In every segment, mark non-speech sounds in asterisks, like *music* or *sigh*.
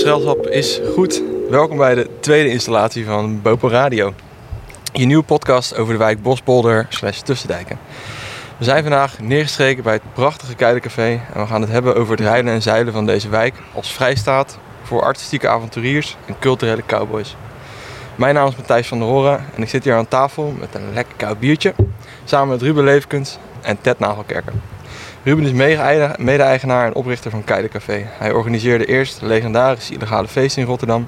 gezelschap is goed. Welkom bij de tweede installatie van Bopo Radio. Je nieuwe podcast over de wijk Bosbolder slash Tussendijken. We zijn vandaag neergestreken bij het prachtige Keidencafé. En we gaan het hebben over het rijden en zeilen van deze wijk als vrijstaat voor artistieke avonturiers en culturele cowboys. Mijn naam is Matthijs van der Horen en ik zit hier aan tafel met een lekker koud biertje. Samen met Ruben Leefkens en Ted Nagelkerker. Ruben is mede-eigenaar en oprichter van Keidencafé. Hij organiseerde eerst legendarische illegale feesten in Rotterdam,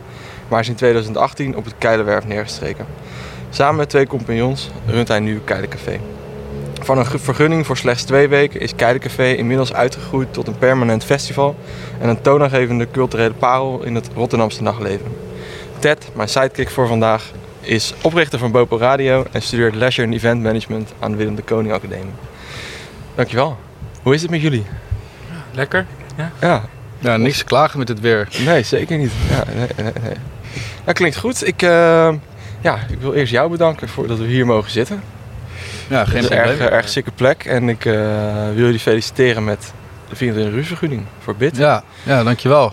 maar is in 2018 op het Keilerwerf neergestreken. Samen met twee compagnons runt hij nu Keidencafé. Van een vergunning voor slechts twee weken is Keidencafé inmiddels uitgegroeid tot een permanent festival en een toonaangevende culturele parel in het Rotterdamse nachtleven. Ted, mijn sidekick voor vandaag, is oprichter van Bopo Radio en studeert Leisure en Event Management aan de Willem de Koning Academie. Dankjewel. Hoe is het met jullie? Lekker. Ja. Ja, ja, niks te klagen met het weer. nee, zeker niet. Ja, nee, nee, nee. Dat klinkt goed. Ik, eh, ja, ik wil eerst jou bedanken voor dat we hier mogen zitten. Ja, Het geen is een probleem. erg, erg sikke plek en ik eh, wil jullie feliciteren met de 24 uur vergunning voor BIT. Ja, ja, dankjewel.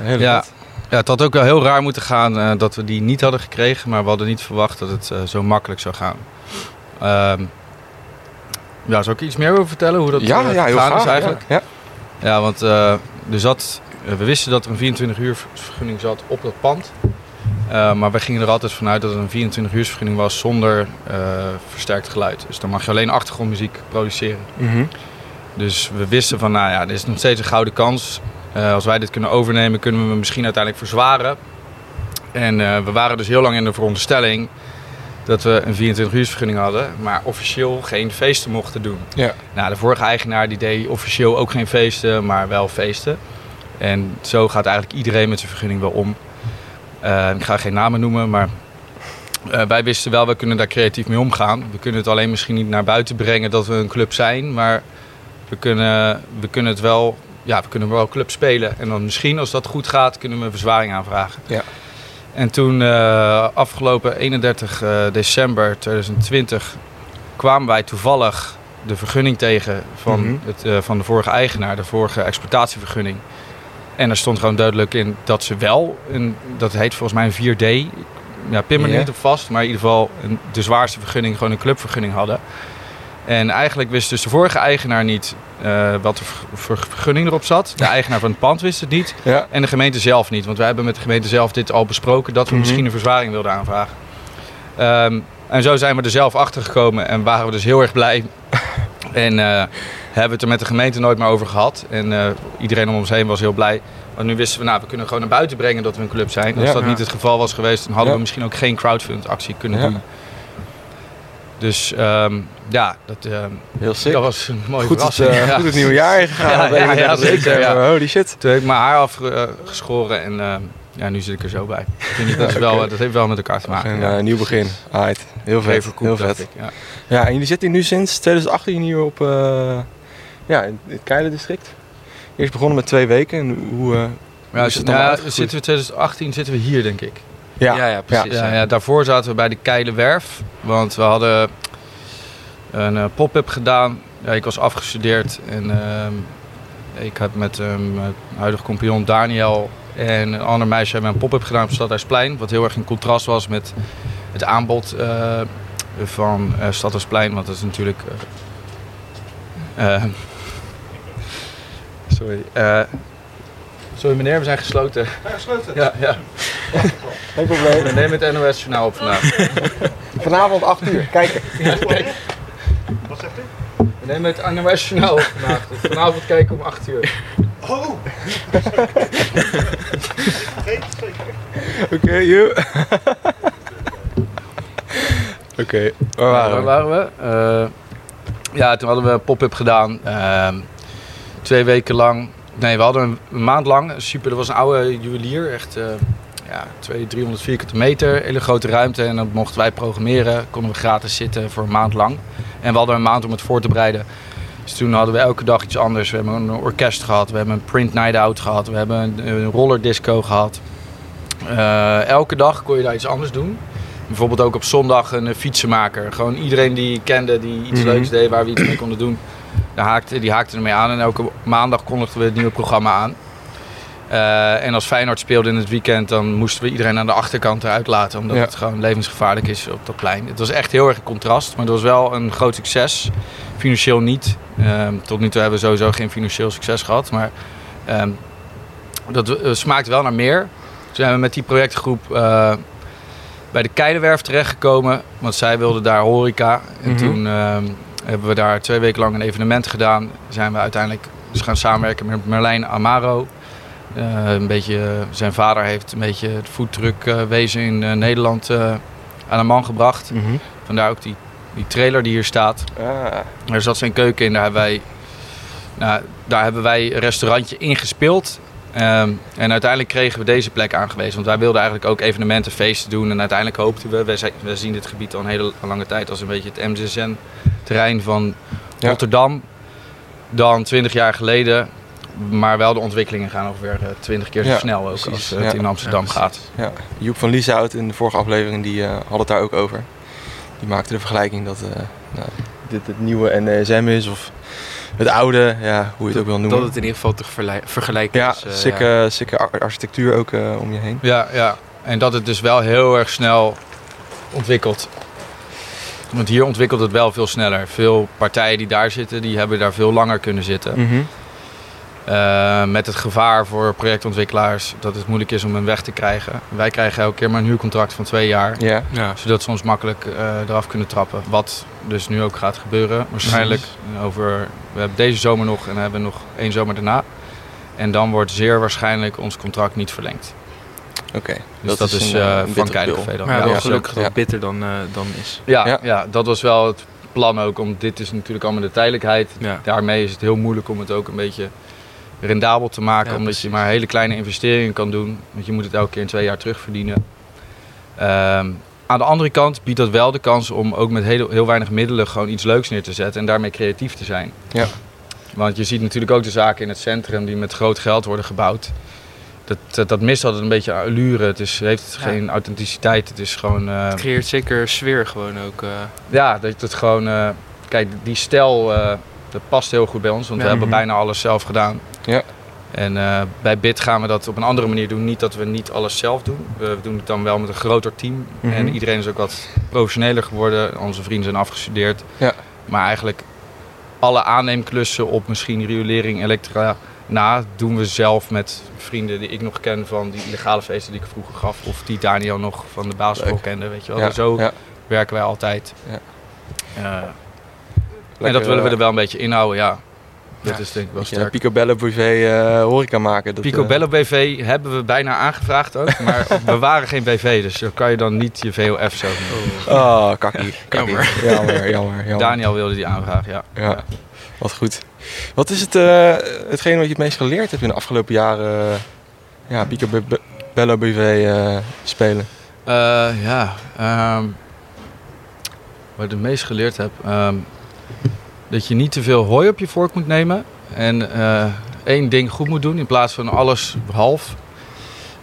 Heel Ja. goed. Ja, het had ook wel heel raar moeten gaan eh, dat we die niet hadden gekregen, maar we hadden niet verwacht dat het eh, zo makkelijk zou gaan. Ehm, ja, zou ik iets meer over vertellen hoe dat ja, eh, ja, heel graag. is eigenlijk? Ja. Ja, want eh, er zat, eh, we wisten dat er een 24 uur vergunning zat op dat pand. Maar we gingen er altijd vanuit dat het een 24 uur vergunning was zonder versterkt geluid. Dus dan mag je alleen achtergrondmuziek produceren. Mhm. Dus we wisten van, nou ja, er is nog steeds een gouden kans. Als wij dit kunnen overnemen, kunnen we hem misschien uiteindelijk verzwaren. En we waren dus heel lang in de veronderstelling dat we een 24 uur vergunning hadden, maar officieel geen feesten mochten doen. Ja. Nou, de vorige eigenaar die deed officieel ook geen feesten, maar wel feesten. En zo gaat eigenlijk iedereen met zijn vergunning wel om. Eh, ik ga geen namen noemen, maar eh, wij wisten wel, we kunnen daar creatief mee omgaan. We kunnen het alleen misschien niet naar buiten brengen dat we een club zijn, maar we kunnen, we kunnen het wel, ja, we kunnen wel club spelen. En dan misschien, als dat goed gaat, kunnen we een verzwaring aanvragen. Ja. En toen, eh, afgelopen 31 eh, december 2020, kwamen wij toevallig de vergunning tegen van, Mhm. het, eh, van de vorige eigenaar, de vorige exploitatievergunning. En er stond gewoon duidelijk in dat ze wel, een, dat heet volgens mij een 4D, ja, pin me er Ja. niet op vast, maar in ieder geval een, de zwaarste vergunning, gewoon een clubvergunning hadden. En eigenlijk wist dus de vorige eigenaar niet eh, wat de ver- ver- vergunning erop zat. De *laughs* eigenaar van het pand wist het niet. Ja. En de gemeente zelf niet. Want wij hebben met de gemeente zelf dit al besproken dat we Mhm. misschien een verzwaring wilden aanvragen. Ehm, en zo zijn we er zelf achter gekomen en waren we dus heel erg blij. *laughs* En eh, hebben het er met de gemeente nooit meer over gehad. En eh, iedereen om ons heen was heel blij. Want nu wisten we, nou, we kunnen gewoon naar buiten brengen dat we een club zijn. Als Ja. dat niet het geval was geweest, dan hadden we misschien ook geen crowdfund actie kunnen doen. Dus ehm, ja, dat, ehm, Heel sick. dat was een mooie goed, het, eh, Ja. goed het nieuwe jaar ingegaan. Ja, ja, ja, zeker, ja. Holy shit. Toen heb ik mijn haar afgeschoren en ehm, ja, nu zit ik er zo bij. Ik vind dat, is wel, Oké. dat heeft wel met elkaar te maken. Een ja. eh, nieuw begin. Alright. Heel vet. Heel vet. ik, ja. Ja, en jullie zitten nu sinds 2018 hier op eh, ja, in het Keilendistrict. Eerst begonnen met twee weken. En hoe, eh, hoe Ja, is het nou, zitten we 2018 zitten we hier, denk ik. Ja, ja, ja, precies. Ja, ja. ja, daarvoor zaten we bij de Keilenwerf. Want we hadden een eh, pop-up gedaan. Ja, ik was afgestudeerd en ehm, ik heb met ehm, mijn huidige compagnon Daniel en een ander meisje hebben we een pop-up gedaan op Stadhuisplein. Wat heel erg in contrast was met het aanbod eh, van eh Stadhuisplein. Want dat is natuurlijk... sorry. eh, sorry meneer, we zijn gesloten. Ja, ja. Geen probleem. We nemen het NOS journaal op vandaag. *laughs* Vanavond 8 uur. Kijken. We nemen het NOS journaal op vandaag. Dus vanavond kijken om 8 uur. *laughs* Oké, you. Oké, waar waren Waar we? waren we? Eh, ja, toen hadden we een pop-up gedaan. Ehm, twee weken lang. Nee, we hadden een, een maand lang. Super, dat was een oude juwelier. Echt eh ja, 200, 300 vierkante meter. Hele grote ruimte. En dan mochten wij programmeren. Konden we gratis zitten voor een maand lang. En we hadden een maand om het voor te bereiden. Dus toen hadden we elke dag iets anders. We hebben een orkest gehad. We hebben een print night out gehad. We hebben een, een roller disco gehad. Eh, elke dag kon je daar iets anders doen. Bijvoorbeeld ook op zondag een eh, fietsenmaker. Gewoon iedereen die kende, die iets Mhm. leuks deed, waar we iets mee konden doen. Daar haakte, die haakte ermee aan en elke maandag kondigden we het nieuwe programma aan. Eh, en als Feyenoord speelde in het weekend, dan moesten we iedereen aan de achterkant eruit laten. Omdat Ja. het gewoon levensgevaarlijk is op dat plein. Het was echt heel erg een contrast, maar het was wel een groot succes. Financieel niet. Ehm, tot nu toe hebben we sowieso geen financieel succes gehad. Maar ehm, dat eh, smaakt wel naar meer. Toen zijn we met die projectgroep eh, bij de Keilenwerf terechtgekomen. Want zij wilden daar horeca. En Mhm. toen ehm, hebben we daar twee weken lang een evenement gedaan. Zijn we uiteindelijk dus gaan samenwerken met Merlijn Amaro. Eh, een beetje, zijn vader heeft een beetje het foodtruckwezen in eh, Nederland eh, aan de man gebracht. Mhm. Vandaar ook die, die trailer die hier staat. Ah, Daar zat zijn keuken in. Daar hebben wij, nou, daar hebben wij een restaurantje in gespeeld. Ehm, en uiteindelijk kregen we deze plek aangewezen. Want wij wilden eigenlijk ook evenementen, feesten doen. En uiteindelijk hoopten we, we zien dit gebied al een hele lange tijd als een beetje het MZN-terrein van Ja. Rotterdam. Dan 20 jaar geleden. Maar wel de ontwikkelingen gaan ook weer twintig keer zo Ja, snel ook precies. als het Ja. in Amsterdam Ja, gaat. ja. Joep van Lieshout in de vorige aflevering die, eh, had het daar ook over. Die maakte de vergelijking dat eh, nou, dit het nieuwe NSM is of het oude, ja, hoe je het ook wil Dat noemen. het in ieder geval te vergelijken ja, is. eh, sikke, sikke ar- architectuur ook eh, om je heen. Ja, ja. En dat het dus wel heel erg snel ontwikkelt. Want hier ontwikkelt het wel veel sneller. Veel partijen die daar zitten, die hebben daar veel langer kunnen zitten. Mhm. Eh, met het gevaar voor projectontwikkelaars dat het moeilijk is om hen weg te krijgen. Wij krijgen elke keer maar een huurcontract van twee jaar. Ja, Ja. Zodat ze ons makkelijk eh, eraf kunnen trappen. Wat dus nu ook gaat gebeuren. Waarschijnlijk over... We hebben deze zomer nog en hebben nog één zomer daarna. En dan wordt zeer waarschijnlijk ons contract niet verlengd. oké. Dus dat, is, een, eh, een van pil. dan. Maar ja, dat gelukkig ook- dat ja. bitter dan, eh, dan is. Ja, Ja. ja. dat was wel het plan ook. Want dit is natuurlijk allemaal de tijdelijkheid. Ja. Daarmee is het heel moeilijk om het ook een beetje rendabel te maken. Ja, omdat precies. je maar hele kleine investeringen kan doen. Want je moet het elke keer in twee jaar terugverdienen. Ehm, aan de andere kant biedt dat wel de kans om ook met heel, heel weinig middelen gewoon iets leuks neer te zetten. En daarmee creatief te zijn. Ja. Want je ziet natuurlijk ook de zaken in het centrum die met groot geld worden gebouwd. Dat, dat, dat mist altijd een beetje allure. Het is, heeft Ja. geen authenticiteit. Het is gewoon... eh, Het creëert zeker sfeer gewoon ook. eh. ja, dat het gewoon. eh, kijk, die stijl eh, dat past heel goed bij ons, want Ja. we hebben bijna alles zelf gedaan. Ja. En eh, bij BIT gaan we dat op een andere manier doen. Niet dat we niet alles zelf doen. We doen het dan wel met een groter team. Mhm. En iedereen is ook wat professioneler geworden. Onze vrienden zijn afgestudeerd. Ja. Maar eigenlijk alle aanneemklussen op misschien riolering, elektra na doen we zelf met vrienden die ik nog ken van die illegale feesten die ik vroeger gaf. Of die Daniel nog van de basisschool kende. Weet je wel. Ja, Zo ja. werken wij altijd. Ja. Eh, en dat willen we eh, er wel een beetje inhouden, ja. Dat Ja, is denk ik wel sterk. Picobello BV eh, horeca maken. Dat, Pico eh, Bello BV hebben we bijna aangevraagd ook, *laughs* maar we waren geen BV, dus dan kan je dan niet je VOF zo noemen. Oh, kakkie. kakkie. Jammer. jammer, jammer, jammer. Daniel wilde die aanvraag, ja. Ja. Wat goed. Wat is het, eh, hetgeen wat je het meest geleerd hebt in de afgelopen jaren? eh, ja, Picobello BV eh, spelen. Eh, ja, ehm, wat ik het meest geleerd heb, ehm, dat je niet te veel hooi op je vork moet nemen en eh, één ding goed moet doen in plaats van alles half.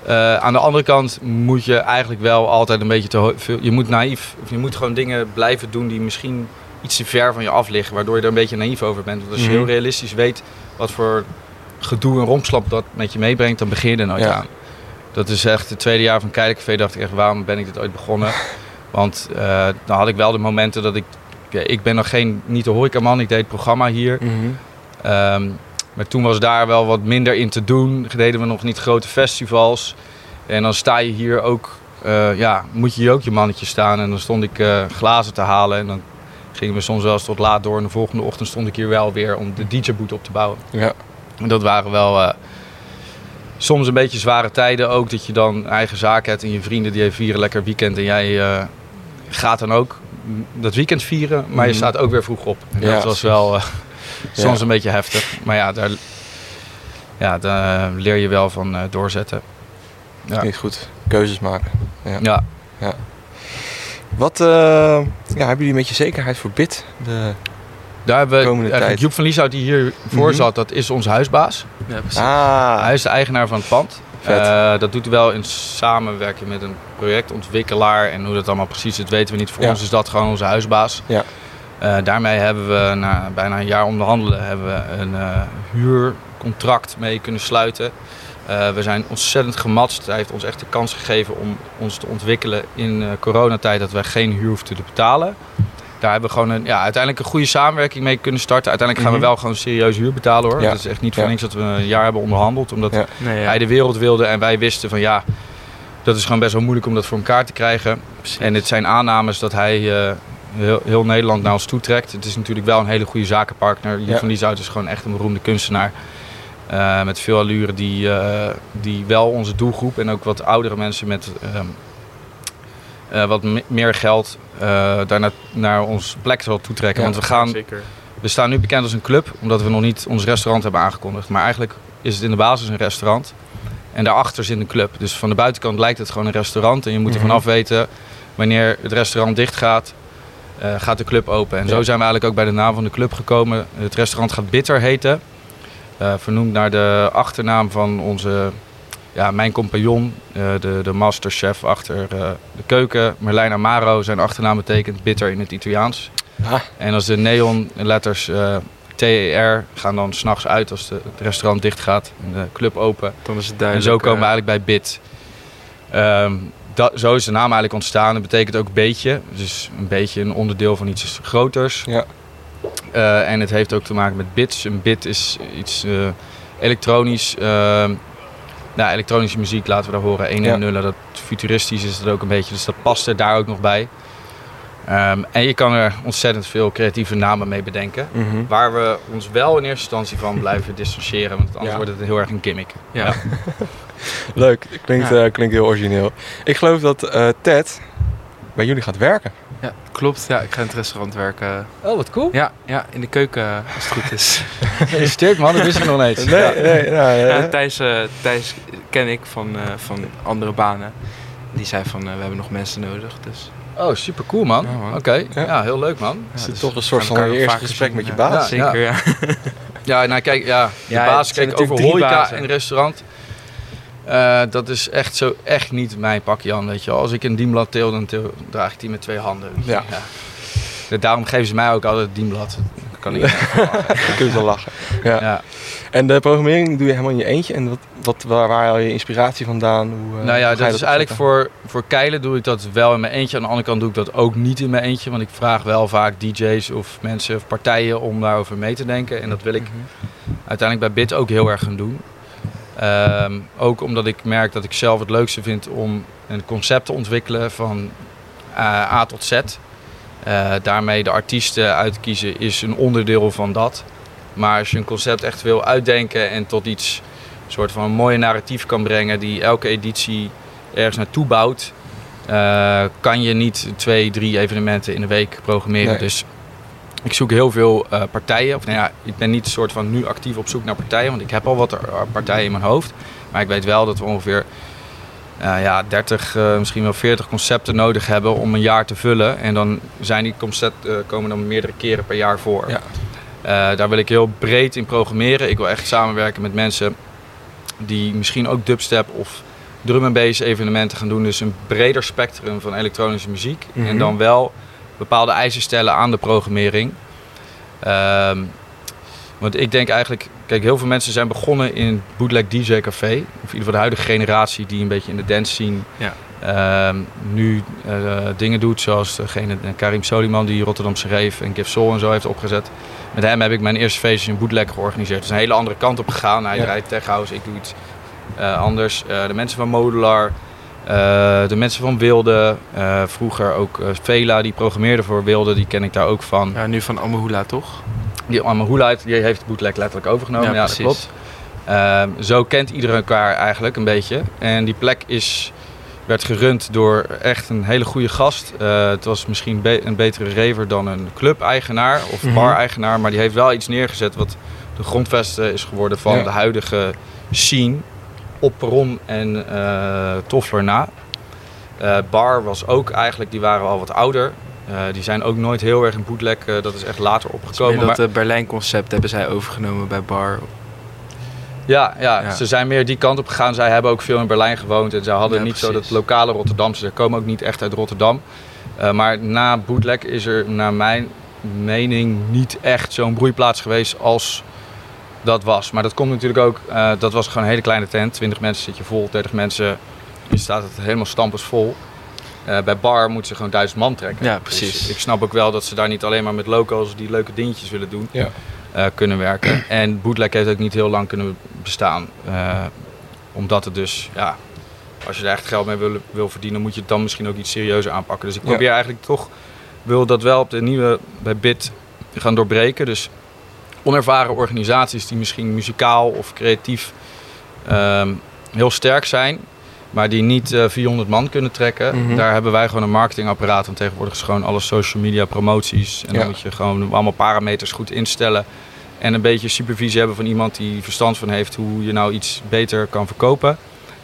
Eh, aan de andere kant moet je eigenlijk wel altijd een beetje te veel. Je moet naïef, of je moet gewoon dingen blijven doen die misschien iets te ver van je af liggen, waardoor je er een beetje naïef over bent. Want als je Mhm. heel realistisch weet wat voor gedoe en rompslap dat met je meebrengt, dan begin je er nooit Ja. aan. Dat is echt het tweede jaar van Keilercafé dacht ik echt, waarom ben ik dit ooit begonnen? *laughs* Want eh, dan had ik wel de momenten dat ik, ja, ik ben nog geen, niet de horecaman, ik deed het programma hier. Ehm, maar toen was daar wel wat minder in te doen. Deden we nog niet grote festivals. En dan sta je hier ook, eh, ja, moet je hier ook je mannetje staan. En dan stond ik eh, glazen te halen. En dan gingen we soms wel eens tot laat door. En de volgende ochtend stond ik hier wel weer om de DJ-boot op te bouwen. Ja. En dat waren wel eh, soms een beetje zware tijden ook. Dat je dan eigen zaak hebt en je vrienden die vieren lekker weekend. En jij gaat dan ook dat weekend vieren. Maar je Mhm. staat ook weer vroeg op. En Ja, dat was wel eh, soms Ja. een beetje heftig. Maar ja, daar, ja, daar leer je wel van eh, doorzetten. Ja. Niet goed. Keuzes maken. Ja. Wat eh, ja, hebben jullie een beetje zekerheid voor BIT? De... Daar hebben we Komende eigenlijk tijd. Joep van Lieshout die hier voor Mhm. zat. Dat is onze huisbaas. Ja, precies. Ah, Hij is de eigenaar van het pand. Eh, dat doet hij wel in samenwerking met een projectontwikkelaar. En hoe dat allemaal precies is, weten we niet. Voor Ja. ons is dat gewoon onze huisbaas. Ja. Eh, daarmee hebben we na bijna een jaar onderhandelen hebben we een eh, huurcontract mee kunnen sluiten. We zijn ontzettend gematst. Hij heeft ons echt de kans gegeven om ons te ontwikkelen in coronatijd dat wij geen huur hoefden te betalen. Daar hebben we gewoon een, ja, uiteindelijk een goede samenwerking mee kunnen starten. Uiteindelijk gaan Mhm. we wel gewoon serieus huur betalen hoor. Ja. Het is echt niet voor Ja. niks dat we een jaar hebben onderhandeld. Omdat Ja. Nee, ja. hij de wereld wilde en wij wisten van ja, dat is gewoon best wel moeilijk om dat voor elkaar te krijgen. Precies. En het zijn aannames dat hij eh, heel, heel Nederland naar ons toe trekt. Het is natuurlijk wel een hele goede zakenpartner. Jan Ja. van Lieshout is gewoon echt een beroemde kunstenaar. eh, met veel allure die, eh, die wel onze doelgroep en ook wat oudere mensen met ehm, eh, wat me- meer geld eh daar naar, naar onze plek zal toetrekken. Ja, Want we gaan Zeker. we staan nu bekend als een club, omdat we nog niet ons restaurant hebben aangekondigd. Maar eigenlijk is het in de basis een restaurant. En daarachter zit een club. Dus van de buitenkant lijkt het gewoon een restaurant. En je moet er Mhm. vanaf weten wanneer het restaurant dicht gaat, eh, gaat de club open. En Ja. zo zijn we eigenlijk ook bij de naam van de club gekomen. Het restaurant gaat Bitter heten. Vernoemd naar de achternaam van onze, ja, mijn compagnon, eh, de, de masterchef achter eh, de keuken. Merlijn Amaro, zijn achternaam betekent bitter in het Italiaans. Ah, En als de neonletters eh TER gaan dan s'nachts uit als de, het restaurant dicht gaat en de club open. Dan is het En zo komen we eigenlijk bij BIT. Ehm, dat, zo is de naam eigenlijk ontstaan. Dat betekent ook beetje. Dus een beetje een onderdeel van iets groters. Ja. En het heeft ook te maken met bits. Een bit is iets elektronisch. ehm, nou, elektronische muziek laten we daar horen. 1 en Ja. nullen. Dat futuristisch is het ook een beetje. Dus dat past er daar ook nog bij. Ehm, en je kan er ontzettend veel creatieve namen mee bedenken. mhm. Waar we ons wel in eerste instantie van *laughs* blijven distancieren. Want anders Ja. wordt het heel erg een gimmick. Ja. *laughs* Leuk, klinkt, Ja. eh, klinkt heel origineel. Ik geloof dat eh, Ted bij jullie gaat werken. ja, klopt. Ja, ik ga in het restaurant werken. Oh, wat cool. Ja, ja, in de keuken eh, als het goed is. *laughs* Gefeliciteerd man, dat wist ik nog niet. Nee, Ja. nee, nou, eh, Ja, Thijs, eh, Thijs ken ik van, eh, van andere banen. Die zei van, we hebben nog mensen nodig. Dus Oh, super cool man. Ja, man. Oké, Ja. ja. heel leuk man. is ja, het dus toch een soort van je eerste gesprek zien, met je ja. baas? Ja. Zeker, ja. Ja, nou kijk, ja, de Ja, baas, kijk, over horeca bazen. en restaurant. Eh, dat is echt zo echt niet mijn pakje Jan, weet je wel. Als ik een dienblad til, dan draag ik die met twee handen. Ja. Dus Daarom geven ze mij ook altijd het dienblad. Dat kan ik niet. *laughs* Je kunt wel lachen. Ja. ja. En de programmering doe je helemaal in je eentje. En wat, wat, waar, haal je inspiratie vandaan? Hoe, eh, Nou ja, dat je is eigenlijk voor, voor keilen doe ik dat wel in mijn eentje. Aan de andere kant doe ik dat ook niet in mijn eentje. Want ik vraag wel vaak DJ's of mensen of partijen om daarover mee te denken. En dat wil ik Mhm. uiteindelijk bij BIT ook heel erg gaan doen. Ehm, ook omdat ik merk dat ik zelf het leukste vind om een concept te ontwikkelen van eh, A tot Z. Eh, daarmee de artiesten uitkiezen is een onderdeel van dat. Maar als je een concept echt wil uitdenken en tot iets soort van een mooie narratief kan brengen die elke editie ergens naartoe bouwt, eh, kan je niet twee, drie evenementen in de week programmeren. Nee. Dus ik zoek heel veel eh, partijen. Of nou ja, ik ben niet soort van nu actief op zoek naar partijen, want ik heb al wat partijen in mijn hoofd. Maar ik weet wel dat we ongeveer eh, ja, 30, eh, misschien wel 40 concepten nodig hebben om een jaar te vullen. En dan zijn die concepten komen dan meerdere keren per jaar voor. Ja. Daar wil ik heel breed in programmeren. Ik wil echt samenwerken met mensen die misschien ook dubstep of drum and bass evenementen gaan doen. Dus een breder spectrum van elektronische muziek. Mhm. En dan wel bepaalde eisen stellen aan de programmering. Ehm, want ik denk eigenlijk, kijk, heel veel mensen zijn begonnen in bootleg DJ café. Of in ieder geval de huidige generatie die een beetje in de dance scene Ja. ehm, nu eh, dingen doet. Zoals degene eh, Karim Soliman die Rotterdamse Reef en Give Soul en zo heeft opgezet. Met hem heb ik mijn eerste feestje in bootleg georganiseerd. Dus een hele andere kant op gegaan. Hij Ja. draait tech house, ik doe iets eh, anders. De mensen van Modular, eh, de mensen van Wilde. eh, vroeger ook eh, Vela, die programmeerde voor Wilde. Die ken ik daar ook van. Ja, nu van Amahula, toch? Die Hoelite, die heeft bootleg letterlijk overgenomen. Ja, Ja, dat precies. klopt. Ehm, zo kent iedereen elkaar eigenlijk een beetje. En die plek is, werd gerund door echt een hele goede gast. Het was misschien be- een betere raver dan een club-eigenaar of Mhm. bar-eigenaar. Maar die heeft wel iets neergezet wat de grondvesten is geworden van Ja. de huidige scene. Op Perron en eh Toffler na. Eh, bar was ook eigenlijk, die waren al wat ouder. Eh, die zijn ook nooit heel erg in bootleg, dat is echt later opgekomen. dat maar- eh, Berlijn-concept hebben zij overgenomen bij Bar. Ja, ja, Ja. ze zijn meer die kant op gegaan. Zij hebben ook veel in Berlijn gewoond. En ze hadden Ja, niet zo dat lokale Rotterdamse. Ze komen ook niet echt uit Rotterdam. Maar na Bootleg is er naar mijn mening niet echt zo'n broeiplaats geweest als dat was. Maar dat komt natuurlijk ook, eh, dat was gewoon een hele kleine tent. 20 mensen zit je vol, 30 mensen je staat het helemaal stampers vol. Eh, bij bar moeten ze gewoon duizend man trekken. Ja, precies. Dus ik snap ook wel dat ze daar niet alleen maar met locals die leuke dingetjes willen doen, Ja. eh, kunnen werken. *clears throat* En Bootleg heeft ook niet heel lang kunnen bestaan. Eh, omdat het dus, ja, als je er echt geld mee wil, wil verdienen, moet je het dan misschien ook iets serieuzer aanpakken. Dus ik Ja. probeer eigenlijk toch, wil dat wel op de nieuwe, bij BIT gaan doorbreken. Dus onervaren organisaties die misschien muzikaal of creatief ehm, heel sterk zijn, maar die niet eh, 400 man kunnen trekken. Mhm. Daar hebben wij gewoon een marketingapparaat. Want tegenwoordig is gewoon alle social media promoties. En Ja. dan moet je gewoon allemaal parameters goed instellen. En een beetje supervisie hebben van iemand die verstand van heeft hoe je nou iets beter kan verkopen.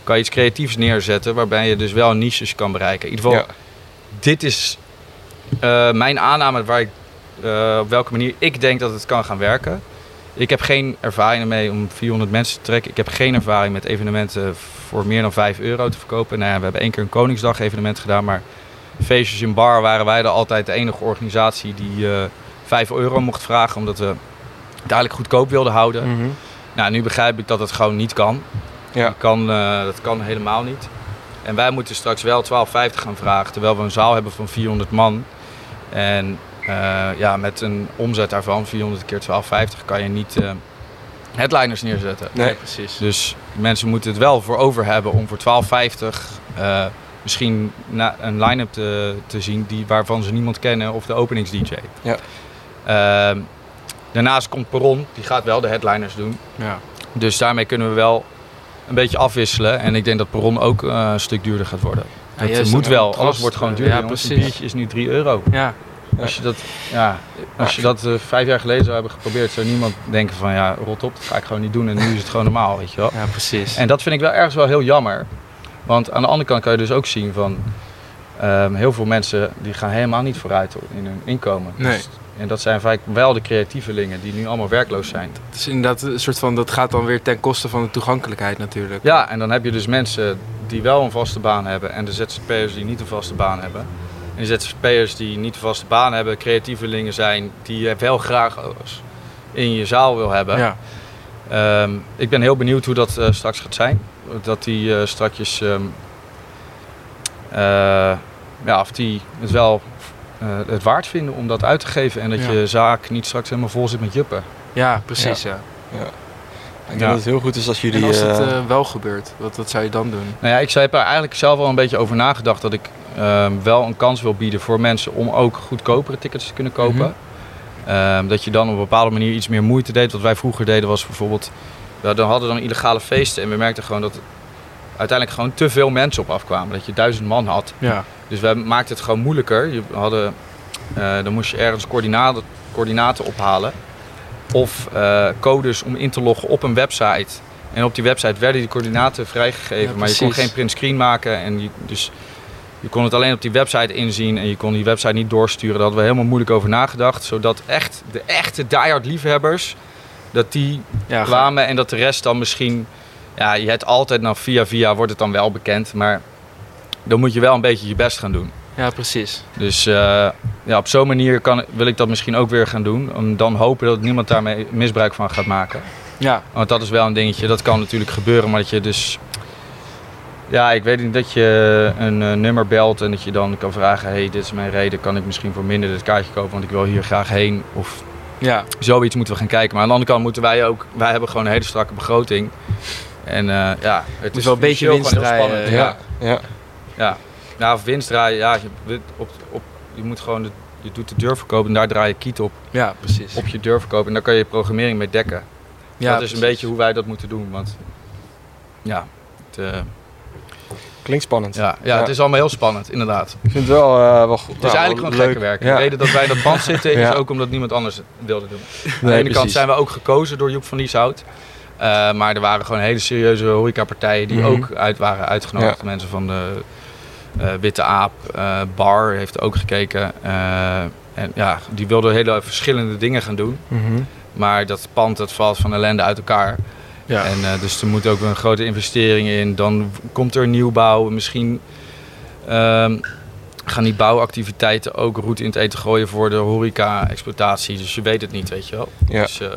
Kan je iets creatiefs neerzetten waarbij je dus wel niches kan bereiken. In ieder geval, Ja. dit is eh, mijn aanname waar ik, eh, op welke manier ik denk dat het kan gaan werken. Ik heb geen ervaring ermee om 400 mensen te trekken. Ik heb geen ervaring met evenementen voor meer dan 5 euro te verkopen. Nou ja, we hebben één keer een Koningsdag evenement gedaan, maar feestjes in bar waren wij er altijd de enige organisatie die eh 5 euro mocht vragen, omdat we het eigenlijk goedkoop wilden houden. Mhm. Nou, nu begrijp ik dat het gewoon niet kan. Ja. Dat kan, eh, dat kan helemaal niet. En wij moeten straks wel 12,50 gaan vragen, terwijl we een zaal hebben van 400 man. En eh, ja, met een omzet daarvan, 400 keer 12,50, kan je niet eh, headliners neerzetten. Nee. precies. Dus mensen moeten het wel voor over hebben om voor 12,50 eh, misschien na, een line-up te, te zien die, waarvan ze niemand kennen of de openings-DJ. Ja. Ehm, daarnaast komt Perron, die gaat wel de headliners doen. Ja. Dus daarmee kunnen we wel een beetje afwisselen. En ik denk dat Perron ook eh, een stuk duurder gaat worden. Ja, juist moet wel, alles wordt gewoon eh, duurder. ja, jongens. Een precies. biertje is nu 3 euro. ja. Als je dat, ja, als je dat eh, vijf jaar geleden zou hebben geprobeerd, zou niemand denken van ja, rot op, dat ga ik gewoon niet doen. En nu is het gewoon normaal, weet je wel. ja, precies. En dat vind ik wel ergens wel heel jammer. Want aan de andere kant kan je dus ook zien van ehm, heel veel mensen die gaan helemaal niet vooruit in hun inkomen. Nee. Dus- en dat zijn vaak wel de creatievelingen die nu allemaal werkloos zijn. Het is inderdaad een soort van, dat gaat dan weer ten koste van de toegankelijkheid natuurlijk. Ja, en dan heb je dus mensen die wel een vaste baan hebben en de ZZP'ers die niet een vaste baan hebben. En de ZZP'ers die niet een vaste baan hebben, creatievelingen zijn die je wel graag in je zaal wil hebben. Ja. Ehm, ik ben heel benieuwd hoe dat eh, straks gaat zijn. Dat die eh strakjes, ehm, eh, ja, of die het wel eh, het waard vinden om dat uit te geven. En dat Ja. je zaak niet straks helemaal vol zit met juppen. Ja, precies. Ja. Ik denk Ja. dat het heel goed is als jullie... En als het wel gebeurt, wat, wat zou je dan doen? Nou ja, ik heb er eigenlijk zelf wel een beetje over nagedacht dat ik ehm, wel een kans wil bieden voor mensen om ook goedkopere tickets te kunnen kopen. Ehm, dat je dan op een bepaalde manier iets meer moeite deed. Wat wij vroeger deden was bijvoorbeeld, we dan hadden dan illegale feesten en we merkten gewoon dat uiteindelijk gewoon te veel mensen op afkwamen. Dat je duizend man had. Ja. Dus wij maakten het gewoon moeilijker. Je hadden, eh, dan moest je ergens coördinaten, coördinaten ophalen. Of eh, codes om in te loggen op een website. En op die website werden die coördinaten vrijgegeven. Ja, maar je kon geen print screen maken. En je, dus je kon het alleen op die website inzien. En je kon die website niet doorsturen. Daar hadden we helemaal moeilijk over nagedacht. Zodat echt de echte diehard liefhebbers, dat die Ja, kwamen. En dat de rest dan misschien... Ja, je hebt altijd nog via via wordt het dan wel bekend. Maar dan moet je wel een beetje je best gaan doen. ja, precies. Dus eh, ja, op zo'n manier kan, wil ik dat misschien ook weer gaan doen. Om dan hopen dat niemand daarmee misbruik van gaat maken. Ja, Want dat is wel een dingetje, dat kan natuurlijk gebeuren. Maar dat je dus... Ja, ik weet niet dat je een eh, nummer belt en dat je dan kan vragen... hey, dit is mijn reden, kan ik misschien voor minder dit kaartje kopen... want ik wil hier graag heen. Of ja. zoiets moeten we gaan kijken. Maar aan de andere kant moeten wij ook... Wij hebben gewoon een hele strakke begroting. En eh, ja, het Moet wel een beetje financieel winst gewoon heel draaien, spannend. ja, ja. Ja, ja of winst draaien. Ja, je, op, op, je moet gewoon, de, je doet de deurverkoop en daar draai je kiet op, Ja, precies. op je deurverkoop. En daar kan je programmering mee dekken. ja, dat is een beetje hoe wij dat moeten doen. Want ja, het, eh, Klinkt spannend. ja, ja, het is allemaal heel spannend, inderdaad. Ik vind het wel, eh, wel goed. Het is eigenlijk gewoon gekke werk. De reden dat wij in dat pand zitten *laughs* is ook omdat niemand anders het wilde doen. Aan de Nee, ene kant zijn we ook gekozen door Joep van Lieshout. Eh, maar er waren gewoon hele serieuze horecapartijen die Mhm. ook uit waren uitgenodigd. Mensen van de eh, Witte Aap, Bar heeft ook gekeken. En ja, die wilden hele verschillende dingen gaan doen. Mhm. Maar dat pand dat valt van ellende uit elkaar. Ja. En, eh, dus er moet ook een grote investering in. Dan komt er nieuwbouw. Misschien ehm, gaan die bouwactiviteiten ook roet in het eten gooien voor de horeca-exploitatie. Dus je weet het niet, weet je wel. Ja. Dus, eh,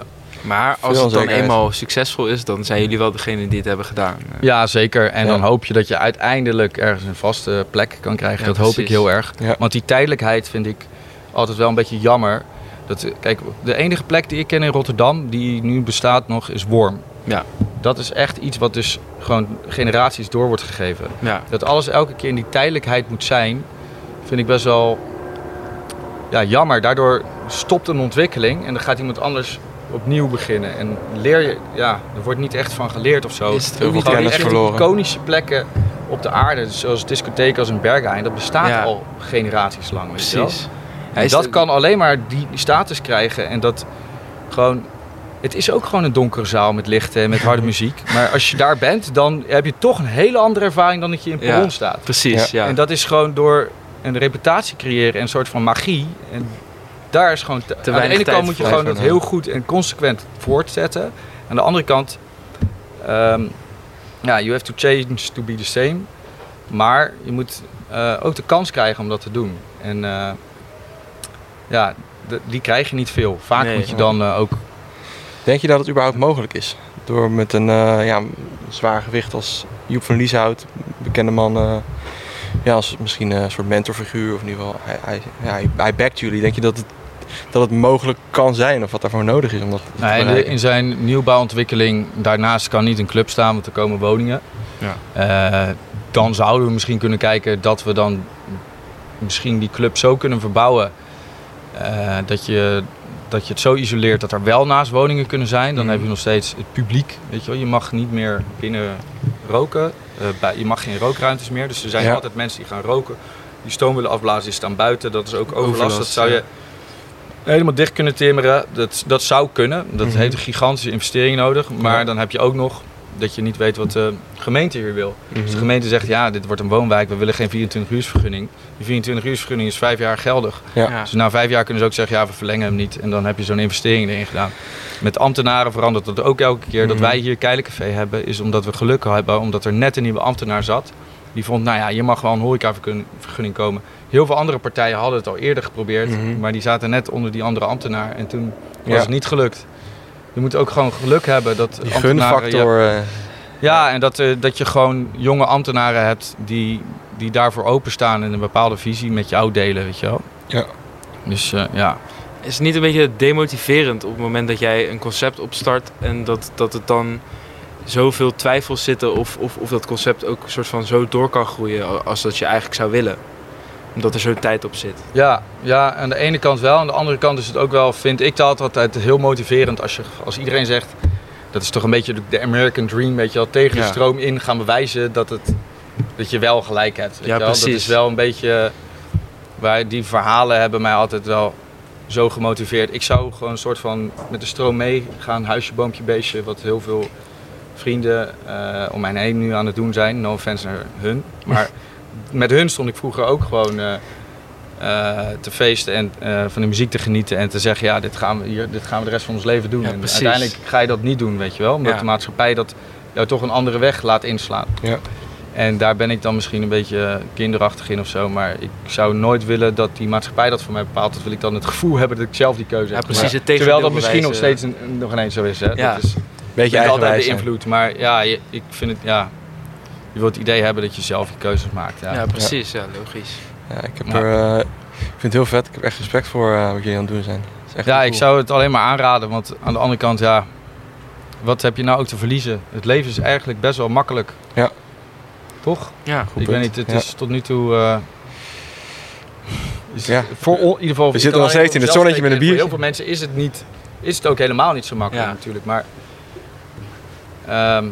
Maar Veel als het dan eenmaal succesvol is, dan zijn jullie wel degene die het hebben gedaan. Ja, zeker. En Ja. dan hoop je dat je uiteindelijk ergens een vaste plek kan krijgen. Ja, dat hoop ik heel erg. Ja. Want die tijdelijkheid vind ik altijd wel een beetje jammer. Dat, eh, kijk, de enige plek die ik ken in Rotterdam die nu bestaat nog is Worm. Ja. Dat is echt iets wat dus gewoon generaties door wordt gegeven. Ja, Dat alles elke keer in die tijdelijkheid moet zijn, vind ik best wel ja, jammer. Daardoor stopt een ontwikkeling en dan gaat iemand anders opnieuw beginnen. En leer je, ja, er wordt niet echt van geleerd of zo. Is het ook Heel niet veel Gewoon echt verloren. iconische plekken op de aarde, zoals discotheken als een Berghain, dat bestaat Ja. al generaties lang. Weet precies. En is dat de- kan alleen maar die status krijgen en dat gewoon... Het is ook gewoon een donkere zaal met lichten en met harde muziek. Maar als je daar bent, dan heb je toch een hele andere ervaring dan dat je in Ja. perron staat. Precies, ja. En dat is gewoon door een reputatie creëren en een soort van magie. En daar is gewoon... Te, aan de ene kant moet je gewoon dat heel goed en consequent voortzetten. Aan de andere kant... ehm, ja, you have to change to be the same. Maar je moet eh, ook de kans krijgen om dat te doen. En eh, ja, die krijg je niet veel. Vaak Nee. moet je dan eh, ook... Denk je dat het überhaupt mogelijk is? Door met een eh, ja, zwaar gewicht als Joep van Lieshout, bekende man, eh, ja, als misschien een soort mentorfiguur of in ieder geval, hij, hij, ja, hij, hij backt jullie. Denk je dat het, dat het mogelijk kan zijn of wat daarvoor nodig is om dat te Nou, in, de- bereiken? in zijn nieuwbouwontwikkeling, daarnaast kan niet een club staan, want er komen woningen. Ja. Eh, dan zouden we misschien kunnen kijken dat we dan misschien die club zo kunnen verbouwen. eh, dat, je, dat je het zo isoleert dat er wel naast woningen kunnen zijn. Dan Mhm. heb je nog steeds het publiek. Weet je, wel. je mag niet meer binnen roken. Eh, bij, je mag geen rookruimtes meer. Dus er zijn Ja. altijd mensen die gaan roken. Die stoom willen afblazen, die staan buiten. Dat is ook overlast. Overlast, dat zou ja. je helemaal dicht kunnen timmeren. Dat, dat zou kunnen. Dat Mhm. heeft een gigantische investering nodig. Maar Ja. dan heb je ook nog dat je niet weet wat de gemeente hier wil. Mhm. Als de gemeente zegt, ja, dit wordt een woonwijk, we willen geen 24-uursvergunning. Die 24-uursvergunning is vijf jaar geldig. Ja. Ja. Dus na vijf jaar kunnen ze ook zeggen, ja, we verlengen hem niet. En dan heb je zo'n investering erin gedaan. Met ambtenaren verandert dat ook elke keer. Dat Mhm. wij hier Keilencafé hebben, is omdat we geluk hebben. Omdat er net een nieuwe ambtenaar zat. Die vond, nou ja, je mag wel een horecavergunning komen. Heel veel andere partijen hadden het al eerder geprobeerd. Mhm. Maar die zaten net onder die andere ambtenaar. En toen was Ja. het niet gelukt. Je moet ook gewoon geluk hebben dat Die je- gunfactor, eh, ja, en dat, eh, dat je gewoon jonge ambtenaren hebt die, die daarvoor openstaan en een bepaalde visie met jou delen, weet je wel. Ja. Dus eh, ja. Is het niet een beetje demotiverend op het moment dat jij een concept opstart en dat, dat het dan zoveel twijfels zitten of, of, of dat concept ook een soort van zo door kan groeien als dat je eigenlijk zou willen? Omdat er zo'n tijd op zit. Ja, ja, aan de ene kant wel. Aan de andere kant is het ook wel, vind ik dat altijd heel motiverend als, je, als iedereen zegt... Dat is toch een beetje de- American Dream, weet je wel. Tegen de Ja. stroom in gaan bewijzen dat, het, dat je wel gelijk hebt. Weet Ja, wel? Dat precies. is wel een beetje... Waar die verhalen hebben mij altijd wel zo gemotiveerd. Ik zou gewoon een soort van met de stroom meegaan, huisje, boompje, beestje. Wat heel veel vrienden eh, om mij heen nu aan het doen zijn. No offense naar hun. Maar *laughs* met hun stond ik vroeger ook gewoon eh, eh, te feesten en eh, van de muziek te genieten. En te zeggen, ja, dit gaan we, hier, dit gaan we de rest van ons leven doen. Ja, en precies. uiteindelijk ga je dat niet doen, weet je wel. Omdat Ja. de maatschappij dat jou toch een andere weg laat inslaan. Ja. En daar ben ik dan misschien een beetje kinderachtig in of zo. Maar ik zou nooit willen dat die maatschappij dat voor mij bepaalt. Dat wil ik dan het gevoel hebben dat ik zelf die keuze Ja, heb precies, het Terwijl dat misschien nog steeds een, nog ineens zo is. Hè? Ja. Dat is beetje altijd zijn. beïnvloed. Maar ja, ik vind het, ja, je wilt het idee hebben dat je zelf je keuzes maakt. Ja. Ja, precies. Ja, logisch. Ja, ik, heb Ja. er, eh, ik vind het heel vet. Ik heb echt respect voor eh, wat jullie aan het doen zijn. Het is echt Ja, ik zou het alleen maar aanraden, want aan de andere kant, ja, wat heb je nou ook te verliezen? Het leven is eigenlijk best wel makkelijk. Ja. Toch? Ja, Goed ik punt. weet niet, het Ja. is tot nu toe. eh, is Ja. Voor in ieder geval. We zitten nog steeds in het zonnetje met een spreken. Voor heel veel mensen is het niet, is het ook helemaal niet zo makkelijk Ja. natuurlijk. Maar ehm,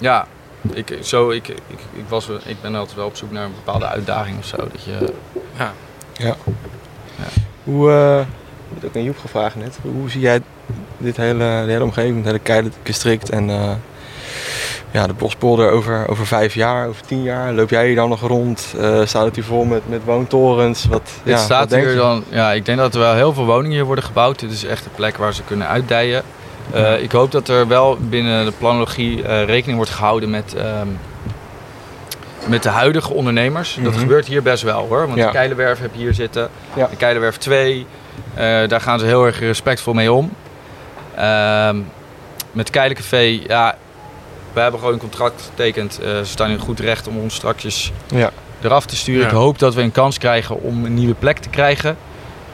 ja, ik, zo, ik, ik, ik, was, ik ben altijd wel op zoek naar een bepaalde uitdaging of zo. Dat je, ja. Hoe, eh, ik heb ook aan Joep gevraagd net. Hoe zie jij dit hele, de hele omgeving, het hele Keidistrict en eh, ja, de Bospolder over, over vijf jaar, over tien jaar? Loop jij hier dan nog rond? Eh, staat het hier vol met, met woontorens? Wat, Dit ja, staat wat denk hier je? dan. Ja, ik denk dat er wel heel veel woningen hier worden gebouwd. Dit is echt een plek waar ze kunnen uitdijen. Eh. Ik hoop dat er wel binnen de planologie eh, rekening wordt gehouden met, ehm, met de huidige ondernemers. Dat Mhm. gebeurt hier best wel hoor. Want Ja. de Keilenwerf heb je hier zitten. Ja. De Keilenwerf 2. Eh, daar gaan ze heel erg respectvol mee om. Ehm, met Keilencafé, ja, we hebben gewoon een contract getekend. Eh, ze staan in goed recht om ons straks Ja. eraf te sturen. Ja. Ik hoop dat we een kans krijgen om een nieuwe plek te krijgen.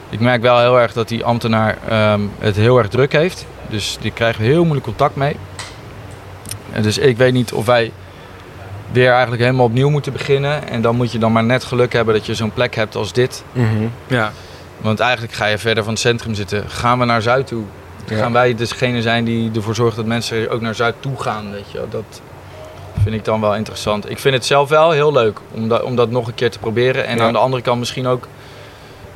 Ik merk wel heel erg dat die ambtenaar ehm, het heel erg druk heeft. Dus die krijgen we heel moeilijk contact mee. En dus ik weet niet of wij weer eigenlijk helemaal opnieuw moeten beginnen. En dan moet je dan maar net geluk hebben dat je zo'n plek hebt als dit. Mhm. Ja. Want eigenlijk ga je verder van het centrum zitten. Gaan we naar Zuid toe? Ja. Gaan wij degene zijn die ervoor zorgt dat mensen ook naar Zuid toe gaan? Weet je? wel? Dat vind ik dan wel interessant. Ik vind het zelf wel heel leuk om dat, om dat nog een keer te proberen. En Ja. aan de andere kant misschien ook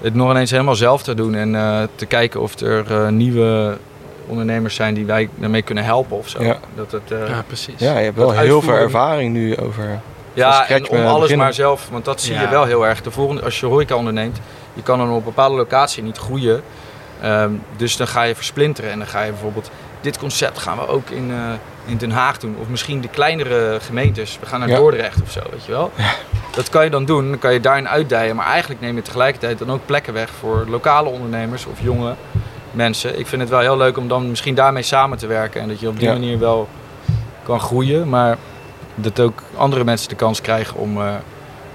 het nog ineens helemaal zelf te doen. En eh, te kijken of er eh, nieuwe ondernemers zijn die wij daarmee kunnen helpen of zo. Ja. Dat het, eh, ja, precies. Ja, je hebt wel heel veel ervaring nu over... Ja, en om alles beginnen. maar zelf, want dat zie Ja. je wel heel erg. De volgende, als je horeca onderneemt, je kan dan op een bepaalde locatie niet groeien. Ehm, dus dan ga je versplinteren en dan ga je bijvoorbeeld, dit concept gaan we ook in, eh, in Den Haag doen. Of misschien de kleinere gemeentes, we gaan naar Ja. Dordrecht of zo, weet je wel. Dat kan je dan doen, dan kan je daarin uitdijen. Maar eigenlijk neem je tegelijkertijd dan ook plekken weg voor lokale ondernemers of jonge mensen. Ik vind het wel heel leuk om dan misschien daarmee samen te werken. En dat je op die Ja. manier wel kan groeien. Maar dat ook andere mensen de kans krijgen om eh,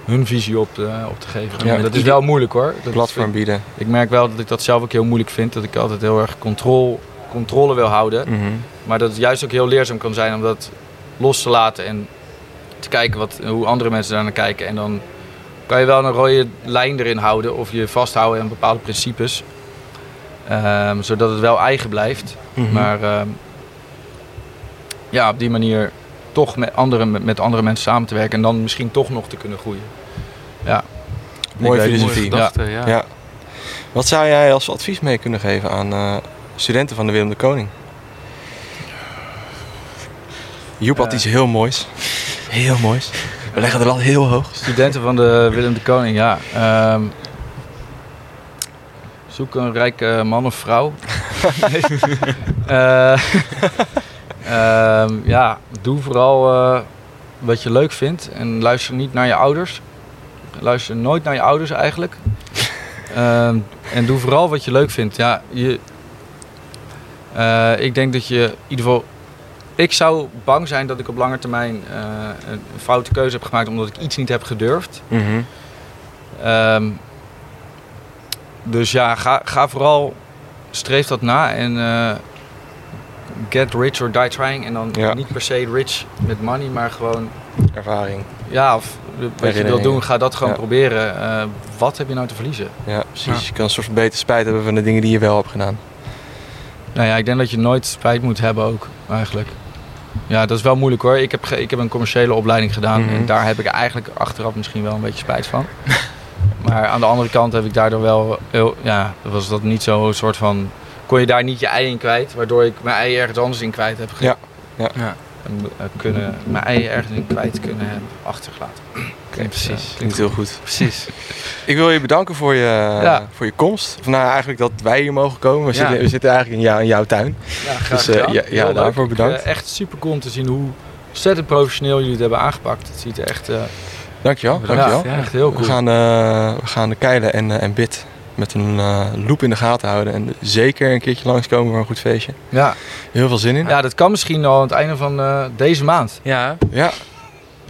hun visie op, te- op te geven. Ja, dat is wel moeilijk hoor. Dat platform bieden. ik merk wel dat ik dat zelf ook heel moeilijk vind. Dat ik altijd heel erg controle, controle wil houden. Mhm. Maar dat het juist ook heel leerzaam kan zijn om dat los te laten. En te kijken wat, hoe andere mensen daar naar kijken. En dan kan je wel een rode lijn erin houden. Of je vasthouden aan bepaalde principes. Ehm, zodat het wel eigen blijft. Mhm. Maar ehm, ja, op die manier toch met andere, met, andere mensen samen te werken en dan misschien toch nog te kunnen groeien. Ja. Mooie filosofie. Mooie gedachte, ja. Ja. Wat zou jij als advies mee kunnen geven aan eh, studenten van de Willem de Koning? Joep had Eh. iets heel moois. Heel moois. We leggen de lat heel hoog. Studenten van de Willem de Koning, ja. Ehm, zoek een rijke man of vrouw. *laughs* Eh, ehm, ja, doe vooral eh, wat je leuk vindt en luister niet naar je ouders. Luister nooit naar je ouders eigenlijk. Ehm, en doe vooral wat je leuk vindt. Ja, je, eh, ik denk dat je in ieder geval. Ik zou bang zijn dat ik op lange termijn een foute keuze heb gemaakt omdat ik iets niet heb gedurfd. Mhm. Ehm, dus ja, ga, ga vooral, streef dat na en eh, get rich or die trying. En dan Ja. niet per se rich met money, maar gewoon, Ervaring. ja, of wat je wil doen, ga dat gewoon Ja. proberen. Eh, wat heb je nou te verliezen? Ja, precies. Je kan een soort van beter spijt hebben van de dingen die je wel hebt gedaan. Nou ja, ik denk dat je nooit spijt moet hebben ook, eigenlijk. Ja, dat is wel moeilijk hoor. Ik heb, ik heb een commerciële opleiding gedaan Mhm. en daar heb ik eigenlijk achteraf misschien wel een beetje spijt van. *laughs* maar aan de andere kant heb ik daardoor wel, heel, ja, was dat niet zo een soort van, kon je daar niet je ei in kwijt, waardoor ik mijn ei ergens anders in kwijt heb Ja. Ja. Ja. en, eh, kunnen, mijn ei ergens in kwijt kunnen hebben achtergelaten. Oké, precies. Klinkt heel goed. Precies. *laughs* Ik wil je bedanken voor je, Ja. voor je komst. Of nou, eigenlijk dat wij hier mogen komen. We, Ja. zitten, we zitten eigenlijk in, jou, in jouw tuin. Ja, graag Dus, eh, gedaan. ja- ja, leuk. daarvoor Ik, bedankt. eh, echt super cool om te zien hoe ontzettend professioneel jullie het hebben aangepakt. Het ziet er echt, eh, Dankjewel. Bedankt. dankjewel. ja, echt heel cool. We, gaan, eh, we gaan de keilen en, eh, en bit met een eh, loop in de gaten houden. En zeker een keertje langskomen voor een goed feestje. Ja. Heel veel zin in. Ja, dat kan misschien al aan het einde van eh, deze maand. Ja, Ja,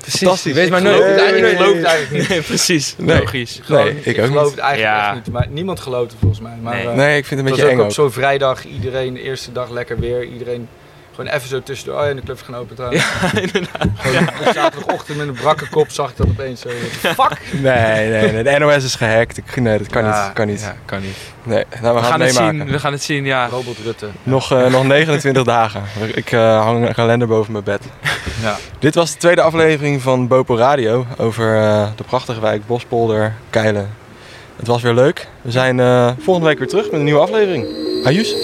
precies. Fantastisch. Wees maar nooit. het, Nee, eigenlijk- ik nee, geloof het eigenlijk niet. Nee, precies. Nee. Logisch. Gewoon, Nee, ik ik ook geloof niet. het eigenlijk Ja. echt niet. Maar niemand gelooft het volgens mij. Maar, Nee. eh, nee, ik vind het een het was beetje ook eng op ook. zo'n vrijdag. Iedereen de eerste dag lekker weer. Iedereen gewoon even zo tussendoor. Oh ja, de club is gaan open trouwens. Ja, *laughs* inderdaad. Gewoon zaterdagochtend met een brakke kop zag ik dat opeens zo. Fuck! Nee, nee, nee. De NOS is gehackt. Ik, nee, dat kan Ja, niet. Kan niet. Ja, kan niet. Nee, nou, we, We gaan, gaan het meemaken. zien. We gaan het zien, ja. Robert Rutte. Nog, eh, nog 29 *laughs* dagen. Ik eh, hang een kalender boven mijn bed. Ja. Dit was de tweede aflevering van Bopo Radio over eh, de prachtige wijk Bospolder, Keilen. Het was weer leuk. We zijn eh, volgende week weer terug met een nieuwe aflevering. Ajus.